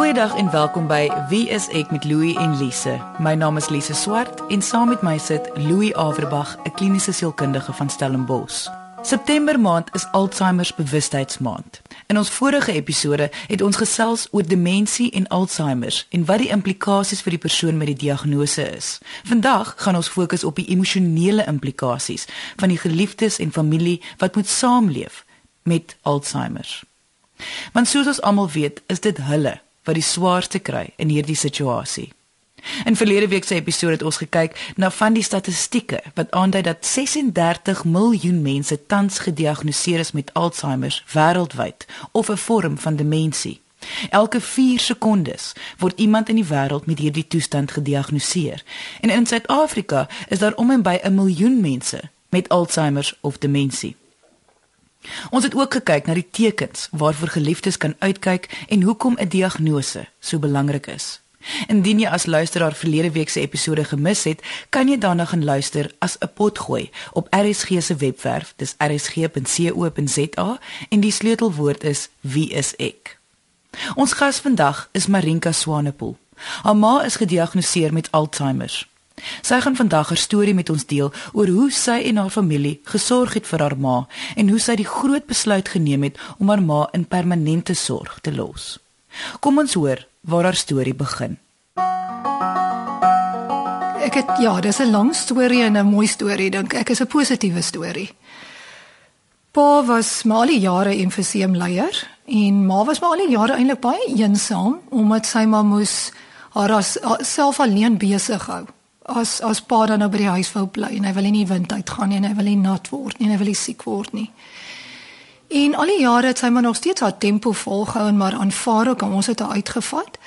Goeiedag en welkom by Wie is ek met Louie en Lise. My naam is Lise Swart en saam met my sit Louie Averbag, 'n kliniese sielkundige van Stellenbosch. September maand is Alzheimer se bewustheidsmaand. In ons vorige episode het ons gesels oor demensie en Alzheimer en wat die implikasies vir die persoon met die diagnose is. Vandag gaan ons fokus op die emosionele implikasies van die geliefdes en familie wat moet saamleef met Alzheimer. Want soos ons almal weet, is dit hulle wat die swaarste kry in hierdie situasie. In verlede week se episode het ons gekyk na van die statistieke wat aandui dat 36 miljoen mense tans gediagnoseer is met Alzheimer wêreldwyd of 'n vorm van demensie. Elke 4 sekondes word iemand in die wêreld met hierdie toestand gediagnoseer. En in Suid-Afrika is daar om en by 'n miljoen mense met Alzheimer of demensie. Ons het ook gekyk na die tekens waarvoor geliefdes kan uitkyk en hoekom 'n diagnose so belangrik is. Indien jy as luisteraar verlede week se episode gemis het, kan jy daarna gaan luister as 'n potgooi op RSG se webwerf, dis rsg.co.za en die sleutelwoord is wie is ek. Ons gas vandag is Marinka Swanepoel. Haar ma is gediagnoseer met Alzheimer. Sy gaan vandag haar storie met ons deel oor hoe sy en haar familie gesorg het vir haar ma en hoe sy die groot besluit geneem het om haar ma in permanente sorg te los. Kom ons hoor waar haar storie begin. Ek het ja, dis 'n lang storie en 'n mooi storie dink ek. is 'n positiewe storie. Pa was maar jare emfyseem leier en ma was maar al die jare eintlik baie eensaam omdat sy maar moes haar as, self alleen besig hou. As as pa dan nou by die huis wou bly en hy wil nie wind uitgaan nie en hy wil nie nat word nie en hy wil nie siek word nie. En al die jare het sy maar nog steeds haar tempo volgehou en maar aanvaar ook ons het haar uitgevat.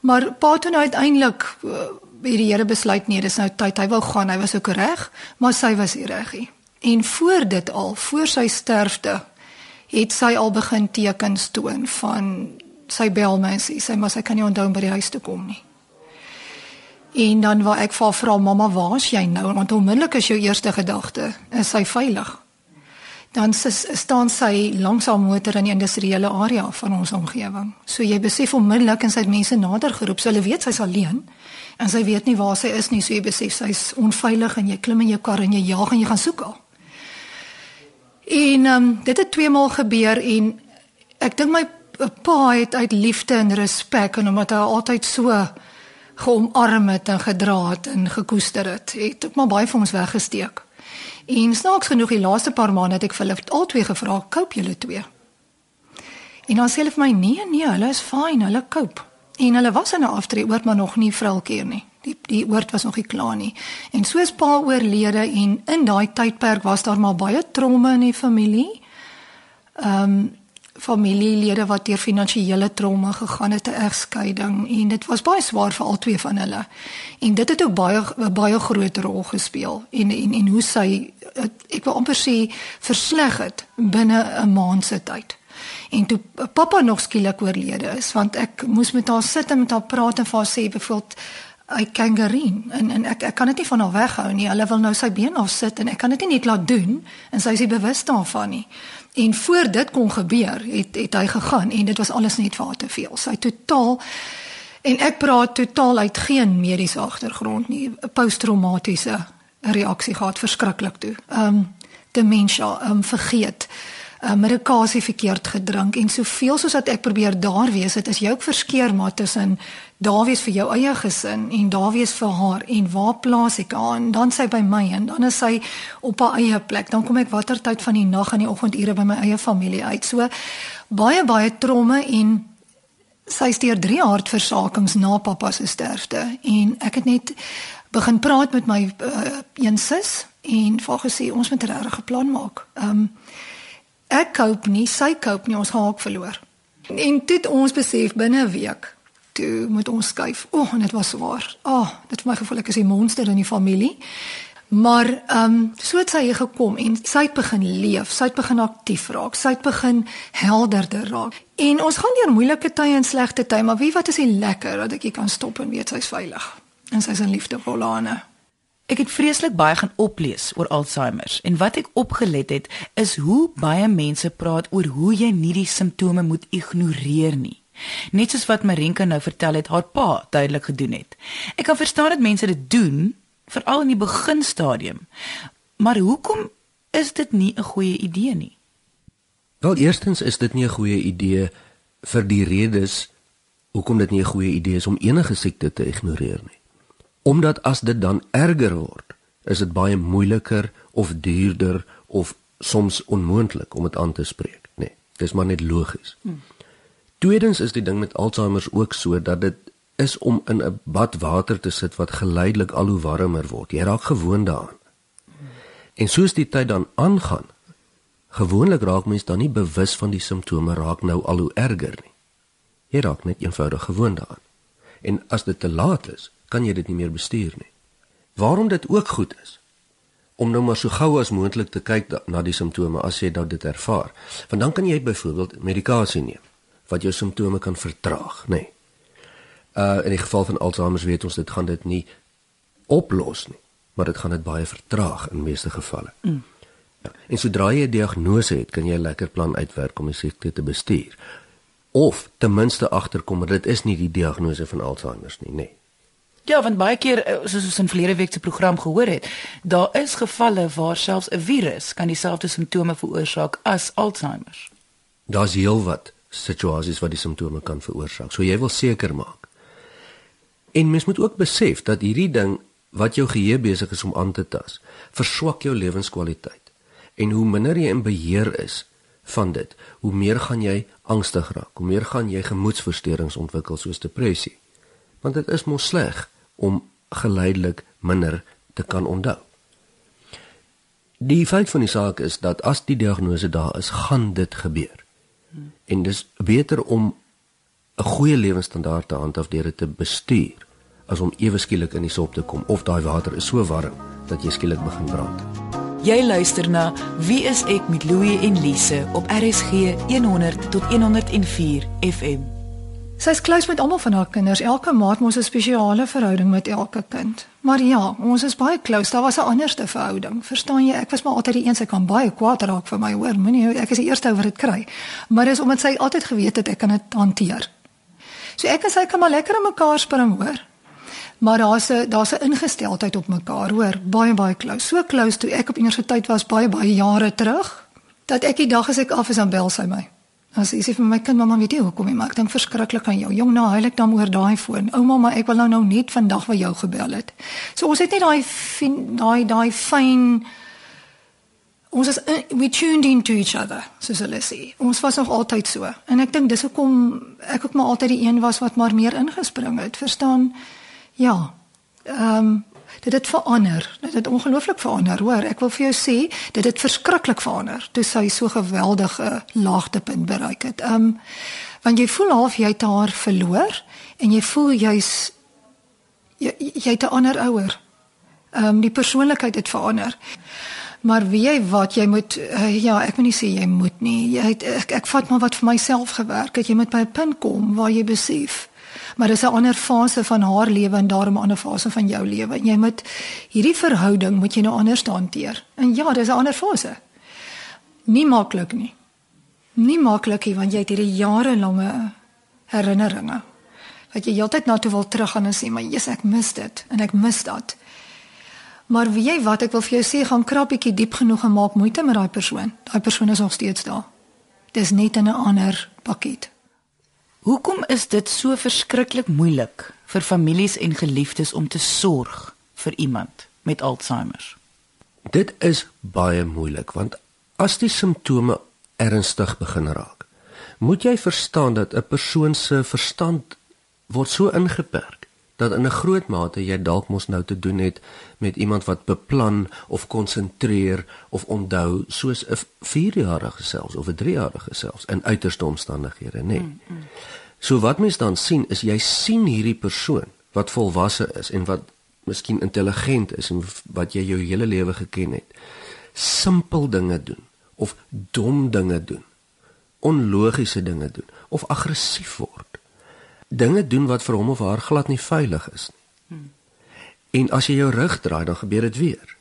Maar pa toe nou uiteindelik uh, het die Here besluit nee, dis nou tyd hy wou gaan. Hy was ook reg, maar sy was nie reg nie. En voor dit al, voor sy sterfte, het sy al begin tekens toon van sy bel my en sê sy maar sy kan nie onthou om by die huis te kom nie. En dan wou ek vir vra mamma, waar is jy nou? Want onmiddellik is jou eerste gedagte, is sy veilig? dan staan sy langs haar motor in die industriële area van ons omgewing. So jy besef onmiddellik en sy het mense nader geroep. So hulle weet sy's alleen en sy weet nie waar sy is nie. So jy besef sy's onveilig en jy klim in jou kar en jy jaag en jy gaan soek haar. En um, dit het twee maal gebeur en ek dink my pa het uit liefde en respek en omdat hy altyd so geomarm het en gedra het en gekoester het, het ek maar baie vir ons weggesteek. En snaaks genoeg die laaste paar maande het ek vir hulle al twee gevra, "Koop julle twee?" En dan sê hulle vir my, "Nee, nee, hulle is fyn, hulle koop." En hulle was in 'n aftree oort maar nog nie vrylkeer nie. Die die oort was nog nie klaar nie. En soos pa oorlede en in daai tydperk was daar maar baie tromme in die familie. Ehm um, familielede wat deur finansiële tromme gegaan het, 'n egskeiding en dit was baie swaar vir al twee van hulle. En dit het ook baie baie groot rol gespeel en en en hoe sy ek wil amper sê versleg het binne 'n maand se tyd. En toe pappa nog skielik oorlede is, want ek moes met haar sit en met haar praat en vir haar sê byvoorbeeld hy kangareen en en ek ek kan dit nie van haar weghou nie. Hulle wil nou sy been af sit en ek kan dit nie net laat doen en sy is nie bewus daarvan nie. En voor dit kon gebeur, het het hy gegaan en dit was alles net vir haar te veel. Sy totaal en ek praat totaal uit geen mediese agtergrond nie, posttraumatiese reaksie gehad verskriklik toe. Ehm um, demensie, ehm um, vergeet uh, medikasie verkeerd gedrink en soveel soos wat ek probeer daar wees, dit is jy ook verskeer maar tussen daar wees vir jou eie gesin en daar wees vir haar en waar plaas ek haar en dan sy by my en dan is sy op haar eie plek. Dan kom ek watter tyd van die nag en die oggendure by my eie familie uit. So baie baie tromme en sy steur drie hartversakings na pappa se sterfte en ek het net begin praat met my uh, een sus en vir gesê ons moet 'n regte plan maak. Ehm um, ek koop nie, sy koop nie, ons ook verloor. En dit ons besef binne 'n week toe moet ons skuif. O, oh, dit was swaar. Ah, oh, dit vir my gevoel ek is 'n monster in die familie. Maar ehm um, so het sy gekom en sy het begin leef, sy het begin aktief raak, sy het begin helderder raak. En ons gaan deur moeilike tye en slegte tye, maar wie wat is die lekker dat ek hier kan stop en weet sy's veilig en sy's in liefdevolle hande. Ek het vreeslik baie gaan oplees oor Alzheimer en wat ek opgelet het is hoe baie mense praat oor hoe jy nie die simptome moet ignoreer nie. Net soos wat Marinka nou vertel het haar pa duidelik gedoen het. Ek kan verstaan dat mense dit doen, veral in die beginstadium. Maar hoekom is dit nie 'n goeie idee nie? Wel, eerstens is dit nie 'n goeie idee vir die redes hoekom dit nie 'n goeie idee is om enige siekte te ignoreer nie. Omdat as dit dan erger word, is dit baie moeiliker of duurder of soms onmoontlik om dit aan te spreek, nê. Nee, dis maar net logies. Hmm. Tweedens is die ding met Alzheimer ook so dat dit is om in 'n bad water te sit wat geleidelik al hoe warmer word. Jy raak gewoond daaraan. En soos die tyd dan aangaan, gewoonlik raak mens dan nie bewus van die simptome raak nou al hoe erger nie. Jy raak net eenvoudig gewoond daaraan. En as dit te laat is, kan jy dit nie meer bestuur nie. Waarom dit ook goed is om nou maar so gou as moontlik te kyk na die simptome as jy nou dit ervaar. Want dan kan jy byvoorbeeld medikasie neem wat jou simptome kan vertraag, nê. Nee. Uh in die geval van Alzheimer weet ons dit gaan dit nie oplos nie, maar dit gaan dit baie vertraag in meeste gevalle. Mm. Ja, en sodra jy 'n diagnose het, kan jy 'n lekker plan uitwerk om die siekte te bestuur. Of ten minste agterkom dat dit is nie die diagnose van Alzheimer nie, nê. Nee. Ja, want baie keer eh, soos ons in verlede week se program gehoor het, daar is gevalle waar selfs 'n virus kan dieselfde simptome veroorsaak as Alzheimer. Daar's heelwat situasies wat die simptome kan veroorsaak. So jy wil seker maak. En mens moet ook besef dat hierdie ding wat jou geheue besig is om aan te tas, verswak jou lewenskwaliteit. En hoe minder jy in beheer is van dit, hoe meer gaan jy angstig raak, hoe meer gaan jy gemoedstoornisse ontwikkel soos depressie. Want dit is mos sleg om geleidelik minder te kan onthou. Die feit van die saak is dat as die diagnose daar is, gaan dit gebeur. En dis beter om 'n goeie lewenstandaard te handhaaf deur dit te bestuur as om ewe skielik in die sop te kom of daai water is so warm dat jy skielik begin brand. Jy luister na Wie is ek met Louie en Lise op RSG 100 tot 104 FM. Sy's close met almal van haar kinders. Elke maat mos 'n spesiale verhouding met elke kind. Maar ja, ons is baie close. Daar was 'n anderste verhouding. Verstaan jy? Ek was maar altyd die een sy kan baie kwaad raak vir my, hoor. Moenie ek is die eerste oor dit kry. Maar dis omdat sy altyd geweet het ek kan dit hanteer. So ek en sy kan maar lekker in mekaar spring, hoor. Maar daar's 'n daar's 'n ingesteldheid op mekaar, hoor. Baie baie close. So close toe ek op universiteit was baie baie jare terug dat ek die dag as ek af is aan bel sy my. As sy sê vir my kind mamma weet jy hoekom jy maar ek dink verskriklik aan jou. Jong nou huil ek dan oor daai foon. Ouma maar ek wil nou nou net vandag vir jou gebel het. So ons het net daai daai daai fyn ons is we tuned into each other so so let's see. Ons was nog altyd so. En ek dink dis hoekom ek ook maar altyd die een was wat maar meer ingespring het. Verstaan? Ja. Ehm um, dit het verander. Dit het ongelooflik verander, hoor. Ek wil vir jou sê, dit het verskriklik verander toe sy so geweldige laagtepunt bereik het. Um want jy voel half jy het haar verloor en jy voel jy's jy, jy het 'n ander ouer. Um die persoonlikheid het verander. Maar wie jy wat jy moet uh, ja, ek moet nie sê jy moet nie. Jy het, ek ek vat maar wat vir myself gewerk het. Jy moet by 'n punt kom waar jy besef maar dis 'n ander fase van haar lewe en daarom 'n ander fase van jou lewe. Jy moet hierdie verhouding moet jy nou anders hanteer. En ja, dis 'n ander fase. Nie maklik nie. Nie maklik nie want jy het hierdie jarelange herinneringe. Wat jy heeltyd na toe wil teruggaan en sê, "Maar Jesus, ek mis dit en ek mis dat." Maar wie jy wat ek wil vir jou sê, gaan krappietjie diep genoeg en maak moeite met daai persoon. Daai persoon is nog steeds daar. Dis net in 'n ander pakket. Hoekom is dit so verskriklik moeilik vir families en geliefdes om te sorg vir iemand met Alzheimer? Dit is baie moeilik want as die simptome ernstig begin raak, moet jy verstaan dat 'n persoon se verstand word so ingeperk dat in 'n groot mate jy dalk mos nou te doen het met iemand wat beplan of konsentreer of onthou soos 'n 4-jarige selfs of 'n 3-jarige selfs in uiterste omstandighede, nê. Nee. Mm, mm. So wat mens dan sien is jy sien hierdie persoon wat volwasse is en wat miskien intelligent is en wat jy jou hele lewe geken het. Simpel dinge doen of dom dinge doen. Onlogiese dinge doen of aggressief word dinge doen wat vir hom of haar glad nie veilig is nie. En as jy jou rug draai, dan gebeur dit weer.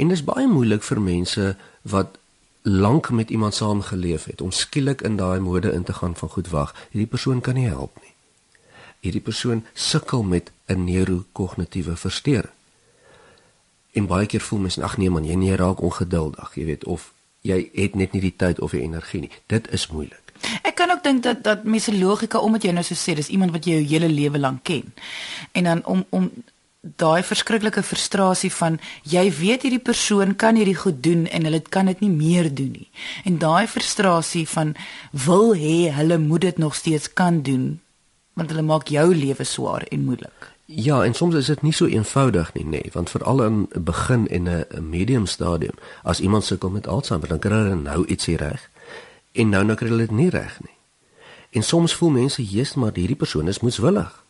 En dit is baie moeilik vir mense wat lank met iemand saamgeleef het om skielik in daai mode in te gaan van goed wag, hierdie persoon kan nie help nie. Hierdie persoon sukkel met 'n neurokognitiewe verstoring. En baie keer voel mens ag nee man, jy nie raak ongeduldig, jy weet, of jy het net nie die tyd of die energie nie. Dit is moeilik. Ek kan ook dink dat dat mense logika omdat jy nou so sê, dis iemand wat jy jou hele lewe lank ken. En dan om om daai verskriklike frustrasie van jy weet hierdie persoon kan hierdie goed doen en hulle kan dit nie meer doen nie. En daai frustrasie van wil hê hulle moet dit nog steeds kan doen want hulle maak jou lewe swaar en moeilik. Ja, en soms is dit nie so eenvoudig nie, nê, nee, want veral in 'n begin en 'n medium stadium, as iemand sukkel met Alzheimer, dan kry hulle nou ietsie reg en nou nou kry hulle dit nie reg nie. En soms voel mense, "Jesus, maar hierdie persoon is moeswillig."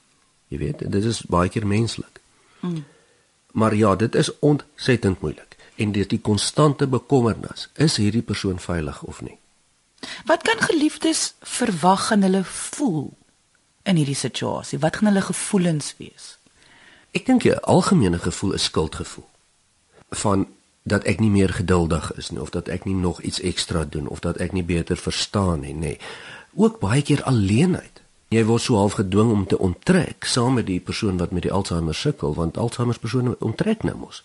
Jy weet, dit is baie keer menslik. Mm. Maar ja, dit is ontsettend moeilik en dit die konstante bekommernis, is hierdie persoon veilig of nie? Wat kan geliefdes verwag en hulle voel in hierdie situasie? Wat gaan hulle gevoelens wees? Ek dink 'n algemene gevoel is skuldgevoel. Van dat ek nie meer geduldig is nie of dat ek nie nog iets ekstra doen of dat ek nie beter verstaan nie, nê. Ook baie keer alleenheid. Jy word so half gedwing om te onttrek saam met die persoon wat met die Alzheimer sukkel want Alzheimer persone onttrek nou mos.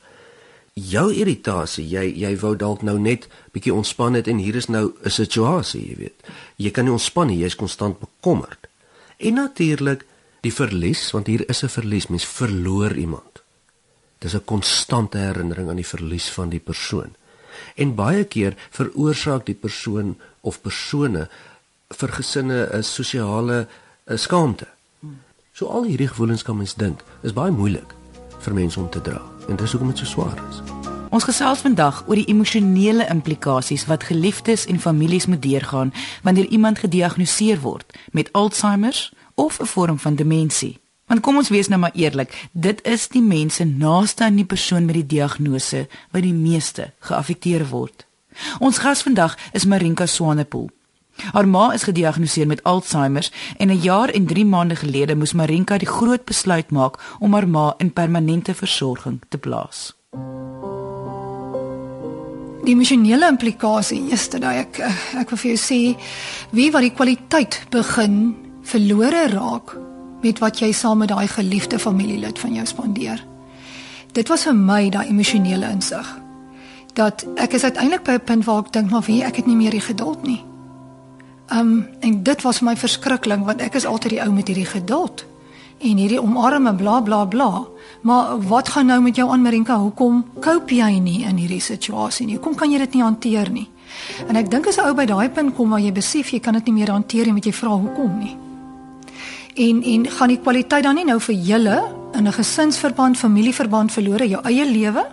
Jou irritasie jy jy wou dalk nou net bietjie ontspan het en hier is nou 'n situasie jy weet. Jy kan nie ontspan nie jy's konstant bekommerd. En natuurlik die verlies want hier is 'n verlies mens verloor iemand dis 'n konstante herinnering aan die verlies van die persoon en baie keer veroorsaak die persoon of persone vir gesinne 'n sosiale skaamte. So al hierdie gevoelens kan mens dink, is baie moeilik vir mense om te dra en dis hoekom dit so swaar is. Ons gesels vandag oor die emosionele implikasies wat geliefdes en families moet deurgaan wanneer iemand gediagnoseer word met Alzheimer of 'n vorm van demensie. Want kom ons wees nou maar eerlik, dit is die mense naaste aan die persoon met die diagnose wat die meeste geaffekteer word. Ons gas vandag is Marinka Swanepoel. Haar ma is gediagnoseer met Alzheimer en 'n jaar en 3 maande gelede moes Marinka die groot besluit maak om haar ma in permanente versorging te plaas. Die emosionele implikasie is dat ek ek wil vir jou sê wie wat die kwaliteit begin verlore raak met wat jy saam met daai geliefde familielid van jou spandeer. Dit was vir my daai emosionele insig dat ek is uiteindelik by 'n punt waar ek dink maar wie ek het nie meer die geduld nie. Um en dit was my verskriklik want ek is altyd die ou met hierdie geduld en hierdie omarme bla bla bla. Maar wat gaan nou met jou aan Marinka? Hoekom cope jy nie in hierdie situasie nie? Hoekom kan jy dit nie hanteer nie? En ek dink as 'n ou by daai punt kom waar jy besef jy kan dit nie meer hanteer nie, moet jy vra hoekom nie. En en gaan die kwaliteit dan nie nou vir julle in 'n gesinsverband, familieverband verlore jou eie lewe,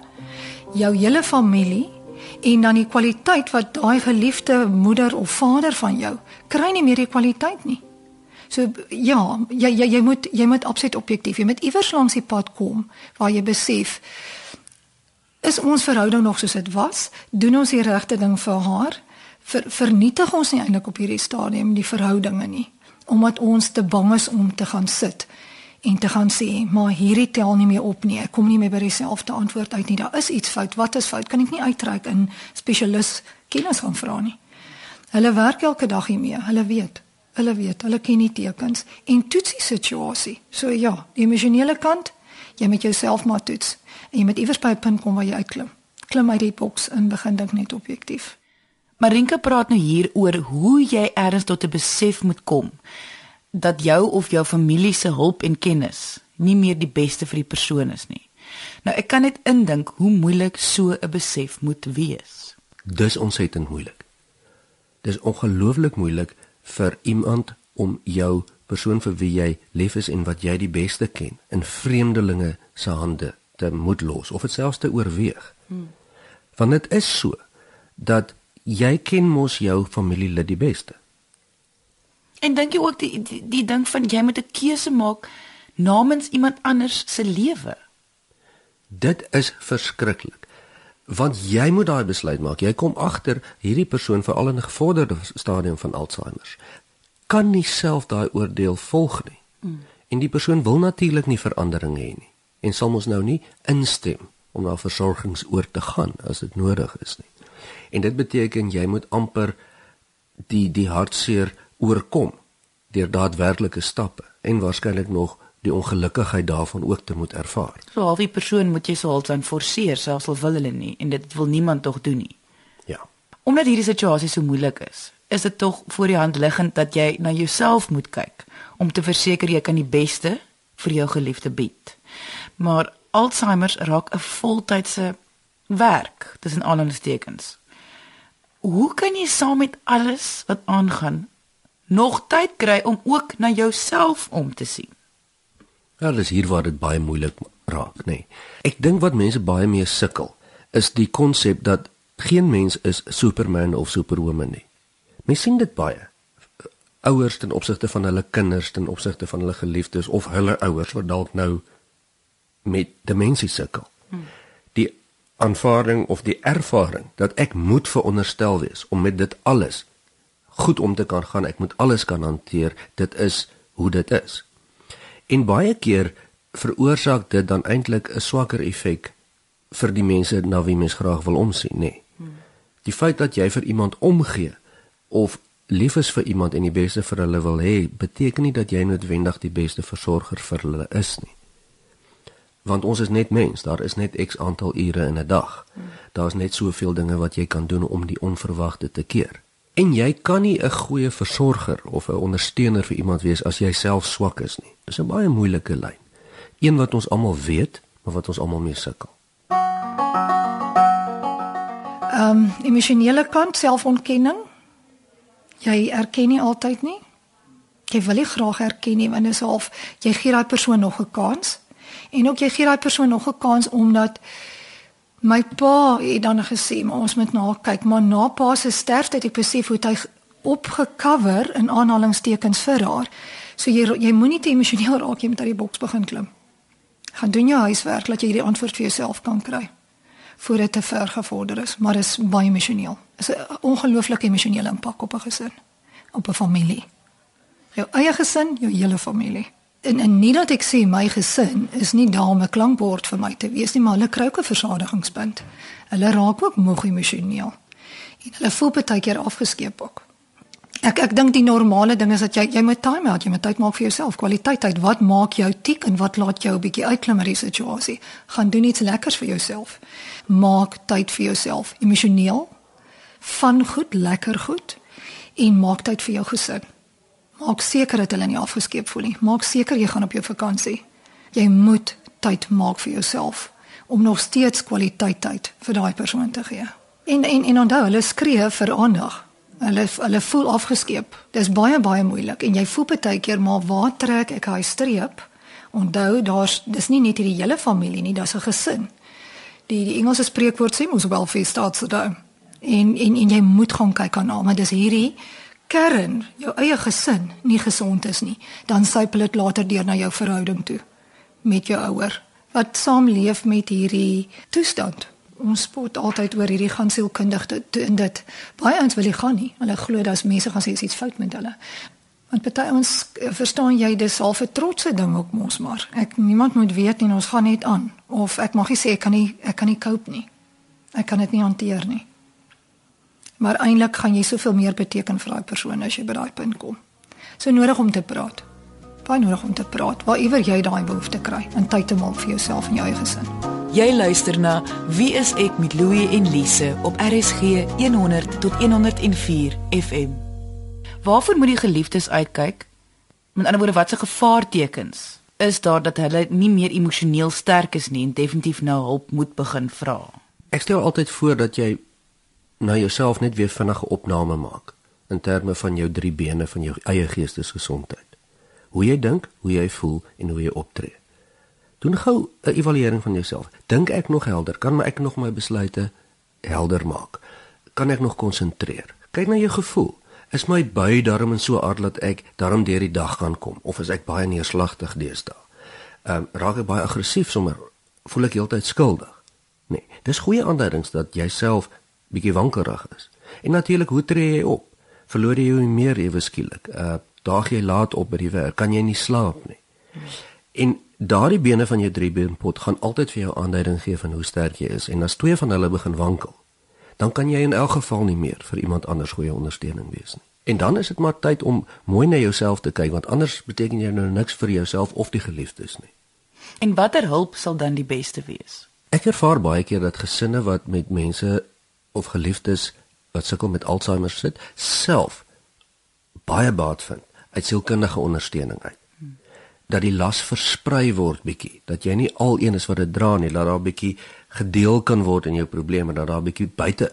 jou hele familie en dan die kwaliteit wat daai geliefde moeder of vader van jou kry nie meer die kwaliteit nie. So ja, jy jy jy moet jy moet absoluut objektief, jy moet iewers langs die pad kom waar jy besef is ons verhouding nog soos dit was? Doen ons die regte ding vir haar? Ver, vernietig ons nie eintlik op hierdie stadium die verhoudinge nie omdat ons te bang is om te gaan sit en te gaan sê, maar hierdie tel nie meer op nie. Ek kom nie meer by dieselfde antwoord uit nie. Daar is iets fout. Wat is fout? Kan ek nie uitreik in spesialis kennis gaan vra nie. Hulle werk elke dag hiermee. Hulle weet. Hulle weet. Hulle ken die tekens en toets die situasie. So ja, die emosionele kant, jy met jouself maar toets. En jy moet iewers by 'n punt kom waar jy uitklim. Klim uit die boks en begin dink net objektief. Marinka praat nou hier oor hoe jy erns tot 'n besef moet kom dat jou of jou familie se hulp en kennis nie meer die beste vir die persoon is nie. Nou ek kan net indink hoe moeilik so 'n besef moet wees. Dis ontsettend moeilik. Dis ongelooflik moeilik vir iemand om jou persoon vir wie jy lief is en wat jy die beste ken in vreemdelinge se hande te moet los of dit selfs te oorweeg. Hmm. Want dit is so dat jy ken mos jou familielid die beste. En dink jy ook die die, die ding van jy moet 'n keuse maak namens iemand anders se lewe? Dit is verskriklik. Want jy moet daai besluit maak. Jy kom agter hierdie persoon veral in 'n gevorderde stadium van Alzheimer kan nie self daai oordeel volg nie. Mm. En die persoon wil natuurlik nie verandering hê nie en sal ons nou nie instem om na versorgingsoor te gaan as dit nodig is nie. En dit beteken jy moet amper die die hartseer oorkom deur daadwerklike stappe en waarskynlik nog die ongelukkigheid daarvan ook te moet ervaar. So al die persoon moet jy so half dan forceer selfs al wil hulle nie en dit wil niemand tog doen nie. Ja. Omdat hierdie situasie so moeilik is, is dit tog voor die hand liggend dat jy na jouself moet kyk om te verseker jy kan die beste vir jou geliefde bied. Maar Alzheimer raak 'n voltydse werk tussen aanhalingstekens. Hoe kan jy saam met alles wat aangaan nog tyd kry om ook na jouself om te sien? Ja, dis hier waar dit baie moeilik raak, nê. Nee. Ek dink wat mense baie mee sukkel is die konsep dat geen mens is Superman of Superwoman nie. Mense sien dit baie. Ouers ten opsigte van hulle kinders, ten opsigte van hulle geliefdes of hulle ouers wat dalk nou met demensie sukkel. Hmm. Aanvaarding of die ervaring dat ek moet veronderstel wees om met dit alles goed om te kan gaan, ek moet alles kan hanteer, dit is hoe dit is. En baie keer veroorsaak dit dan eintlik 'n swakker effek vir die mense na wie mens graag wil omsien, nê. Nee. Die feit dat jy vir iemand omgee of lief is vir iemand en die beste vir hulle wil hê, beteken nie dat jy noodwendig die beste versorger vir hulle is nie. Want ons is net mens, daar is net X aantal ure in 'n dag. Daar's net soveel dinge wat jy kan doen om die onverwagte te keer. En jy kan nie 'n goeie versorger of 'n ondersteuner vir iemand wees as jy self swak is nie. Dis 'n baie moeilike lyn. Een wat ons almal weet, maar wat ons almal mee sukkel. Ehm um, emosionele kant selfontkenning. Jy erken nie altyd nie. Jy wil nie graag erken nie want dit is half jy gee daai persoon nog 'n kans. En ook jy gee daai persoon nog 'n kans omdat My pa het dan gesê, maar ons moet na kyk, maar na pa se sterfte het ek besef hoe hy opgecover in aanhalingstekens vir haar. So jy jy moenie te emosioneel raak jy met uit die boks begin klim. Gaan doen jou huiswerk dat jy hierdie antwoord vir jouself kan kry voor dit te ver gevorder is, maar is baie emosioneel. Is 'n ongelooflike emosionele impak op 'n gesin, op 'n familie. Jou eie gesin, jou hele familie en en nie dat ek sê my gesin is nie daar om 'n klankbord vir my te wees nie, maar hulle kry ook 'n versadigingspunt. Hulle raak ook moeg emosioneel. En hulle voel baie keer afgeskeep ook. Ek ek dink die normale ding is dat jy jy moet time out, jy moet tyd maak vir jouself, kwaliteit tyd. Wat maak jou tik en wat laat jou 'n bietjie uitklim uit die situasie? Gaan doen iets lekkers vir jouself. Maak tyd vir jouself, emosioneel, van goed, lekker goed en maak tyd vir jou gesin. Maak seker dat hulle nie afgeskeep voel nie. Maak seker jy gaan op jou vakansie. Jy moet tyd maak vir jouself om nog steeds kwaliteit tyd vir daai persoon te gee. En en en onthou, hulle skree vir aandag. Hulle hulle voel afgeskeep. Dis baie baie moeilik en jy voel baie keer maar waar trek ek hy streep? Onthou, daar's dis nie net hierdie hele familie nie, daar's 'n gesin. Die die Engelse spreekwoord sê mos wel vir staats so daai. En en en jy moet gaan kyk aan almal. Dis hierdie kern jou eie gesin nie gesond is nie, dan sypel dit later deur na jou verhouding toe met jou ouer wat saamleef met hierdie toestand. Ons spot altyd oor hierdie gaan sielkundig in dit. Baie ons wil nie gaan nie. Hulle glo dat mense gaan sê iets fout met hulle. Want party ons eh, verstaan jy dis half 'n trotse ding ook mos maar. Ek niemand moet weet nie ons gaan net aan of ek mag nie sê ek kan nie ek kan nie cope nie. Ek kan dit nie hanteer nie. Maar eintlik gaan jy soveel meer beteken vir daai persoon as jy by daai punt kom. So nodig om te praat. Baie nodig om te praat. Waar iewers jy daai behoefte kry, en tyd te maak vir jouself en jou eie gesin. Jy luister na Wie is ek met Louie en Lise op RSG 100 tot 104 FM. Waarvoor moet die geliefdes uitkyk? Met ander woorde, watse gevaartekens is daar dat hulle nie meer emosioneel sterk is nie en definitief nou hulp moet begin vra? Ek stel altyd voor dat jy na jouself net weer vinnige opname maak in terme van jou drie bene van jou eie geestesgesondheid. Hoe jy dink, hoe jy voel en hoe jy optree. Doen gou 'n evaluering van jouself. Dink ek nog helder? Kan ek nog my besluite helder maak? Kan ek nog konsentreer? Kyk na jou gevoel. Is my bui darm en so aard dat ek darm deur die dag gaan kom of is ek baie neerslagtig deesdae? Ehm um, raak ek baie aggressief sommer? Voel ek heeltyd skuldig? Nee, dis goeie aanduidings dat jy self bietjie wankerig is. En natuurlik, hoe tree jy op? Verloor jy jou meer ewe skielik? Uh daag jy laat op by die werk? Kan jy nie slaap nie? En daardie bene van jou driebeenpot gaan altyd vir jou aanduiding gee van hoe sterk jy is. En as twee van hulle begin wankel, dan kan jy in elk geval nie meer vir iemand anders goeie ondersteuning wees nie. En dan is dit maar tyd om mooi na jouself te kyk want anders beteken jy nou niks vir jouself of die geliefdes nie. En watter hulp sal dan die beste wees? Ek ervaar baie keer dat gesinne wat met mense of geliefdes wat sukkel met Alzheimer sit, self baie baat vind uit sielkundige ondersteuning uit. Dat die las versprei word bietjie, dat jy nie al een is wat dit dra nie, dat daar bietjie gedeel kan word in jou probleme, dat daar bietjie buite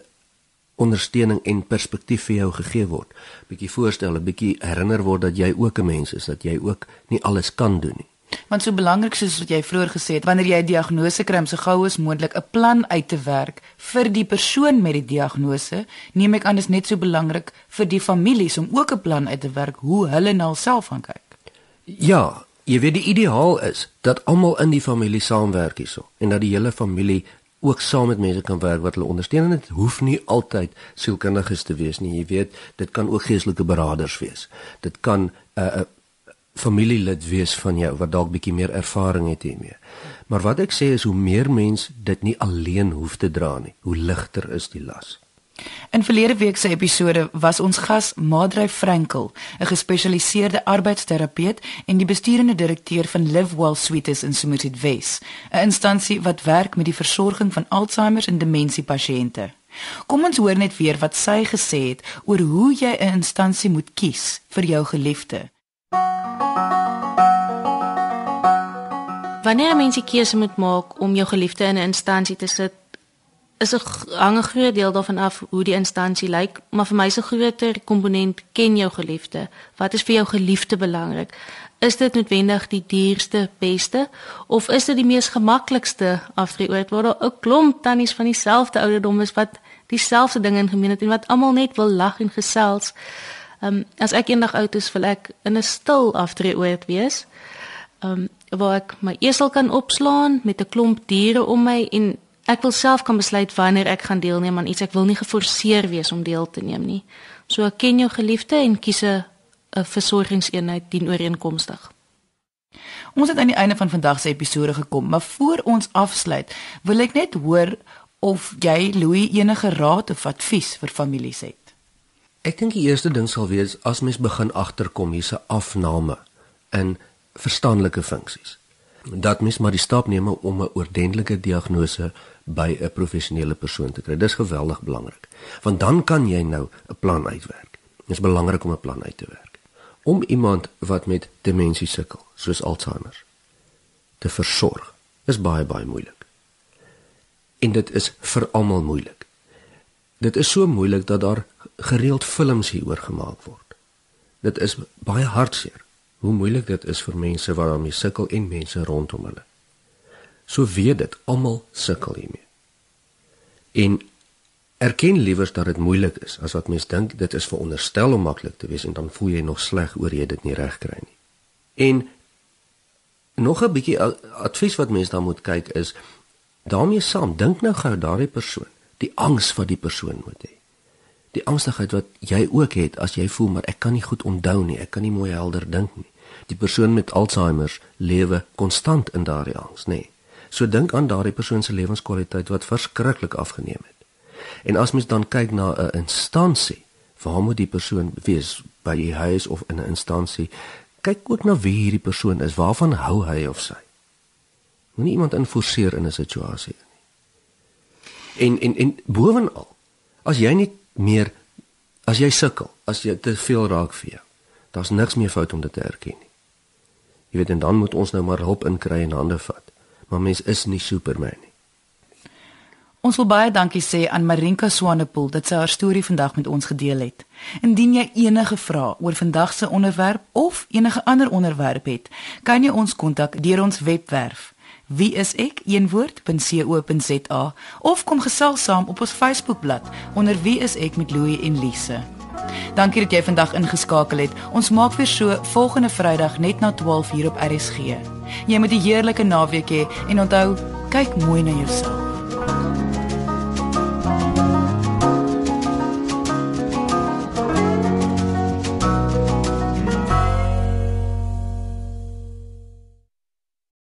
ondersteuning en perspektief vir jou gegee word. Bietjie voorstel, 'n bietjie herinner word dat jy ook 'n mens is, dat jy ook nie alles kan doen nie. Want so belangrik soos wat jy vroeër gesê het, wanneer jy 'n diagnose kry om so gou as moontlik 'n plan uit te werk vir die persoon met die diagnose, neem ek aan is net so belangrik vir die families om ook 'n plan uit te werk hoe hulle na hulself gaan kyk. Ja, jy weet die ideaal is dat almal in die familie saamwerk hierso en dat die hele familie ook saam met mense kan werk wat hulle ondersteun. En dit hoef nie altyd sielkundiges te wees nie. Jy weet dit kan ook geestelike beraders wees. Dit kan 'n uh, uh, familielid wees van jou wat dalk bietjie meer ervaring het hiermee maar wat ek sê is hoe meer mens dit nie alleen hoef te dra nie hoe ligter is die las In verlede week se episode was ons gas Madre Frankel, 'n gespesialiseerde arbeidsterapeut en die besturende direkteur van Livewell Suites in Somerset West, 'n instansie wat werk met die versorging van Alzheimer en demensie pasiënte. Kom ons hoor net weer wat sy gesê het oor hoe jy 'n instansie moet kies vir jou geliefde. Wanneer 'n mens 'n keuse moet maak om jou geliefde in 'n instansie te sit, is 'n hang 'n groot deel daarvan af hoe die instansie lyk, maar vir my is 'n groter komponent ken jou geliefde. Wat is vir jou geliefde belangrik? Is dit noodwendig die duurste, beste of is dit die mees gemaklikste afdrieoort waar daar 'n klomp tannies van dieselfde ouderdom is wat dieselfde dinge in gemeen het en wat almal net wil lag en gesels? Ehm um, as ek eendag oud is, wil ek in 'n stil afdrieoort wees. Ehm um, waar ek my esel kan opslaan met 'n klomp diere om my en Ek wil self kan besluit wanneer ek gaan deelneem aan iets. Ek wil nie geforseer wees om deel te neem nie. So ken jou geliefde en kies 'n versorgingseenheid dien ooreenkomstig. Ons het aan die einde van vandag se episode gekom, maar voor ons afsluit, wil ek net hoor of jy Louis enige raad of advies vir families het. Ek dink die eerste ding sal wees as mens begin agterkom hier's 'n afname in verstandelike funksies dat mens maar die stap neem om 'n oordentlike diagnose by 'n professionele persoon te kry. Dis geweldig belangrik. Want dan kan jy nou 'n plan uitwerk. Dit is belangrik om 'n plan uit te werk. Om iemand wat met demensie sukkel, soos Alzheimer, te versorg, is baie baie moeilik. En dit is vir almal moeilik. Dit is so moeilik dat daar gereeld films hieroor gemaak word. Dit is baie hartseer hoe moeilik dit is vir mense wat daarmee sukkel en mense rondom hulle. So weet dit, almal sukkel hiermee. En erken liewer dat dit moeilik is as wat mense dink dit is veronderstel om maklik te wees en dan voel jy nog sleg oor jy dit nie reg kry nie. En nog 'n bietjie advies wat mense dan moet kyk is daarmee saam dink nou gou daardie persoon, die angs wat die persoon moet hê die angstigheid wat jy ook het as jy voel maar ek kan nie goed onthou nie, ek kan nie mooi helder dink nie die persoon met Alzheimer lewe konstant in daardie angs, nê. Nee. So dink aan daardie persoon se lewenskwaliteit wat verskriklik afgeneem het. En as mens dan kyk na 'n instansie, waar moet die persoon wees by die huis of in 'n instansie? Kyk ook na wie hierdie persoon is, waarvan hou hy of sy. Moenie iemand inforceer in 'n situasie nie. En en en bovenal, as jy nie meer as jy sukkel, as jy te veel raak vir jou, daar's niks meer fout om dit te erken nie. Jy weet en dan moet ons nou maar hulp inkry en hande vat. Maar mens is nie Superman nie. Ons wil baie dankie sê aan Marinka Swanepoel dat sy haar storie vandag met ons gedeel het. Indien jy enige vrae oor vandag se onderwerp of enige ander onderwerp het, kan jy ons kontak deur ons webwerf wie is ek een woord.co.za of kom gesels saam op ons Facebookblad onder wie is ek met Louie en Lise. Dankie dat jy vandag ingeskakel het. Ons maak weer so volgende Vrydag net na 12:00 op RSG. Jy moet 'n heerlike naweek hê en onthou, kyk mooi na jouself.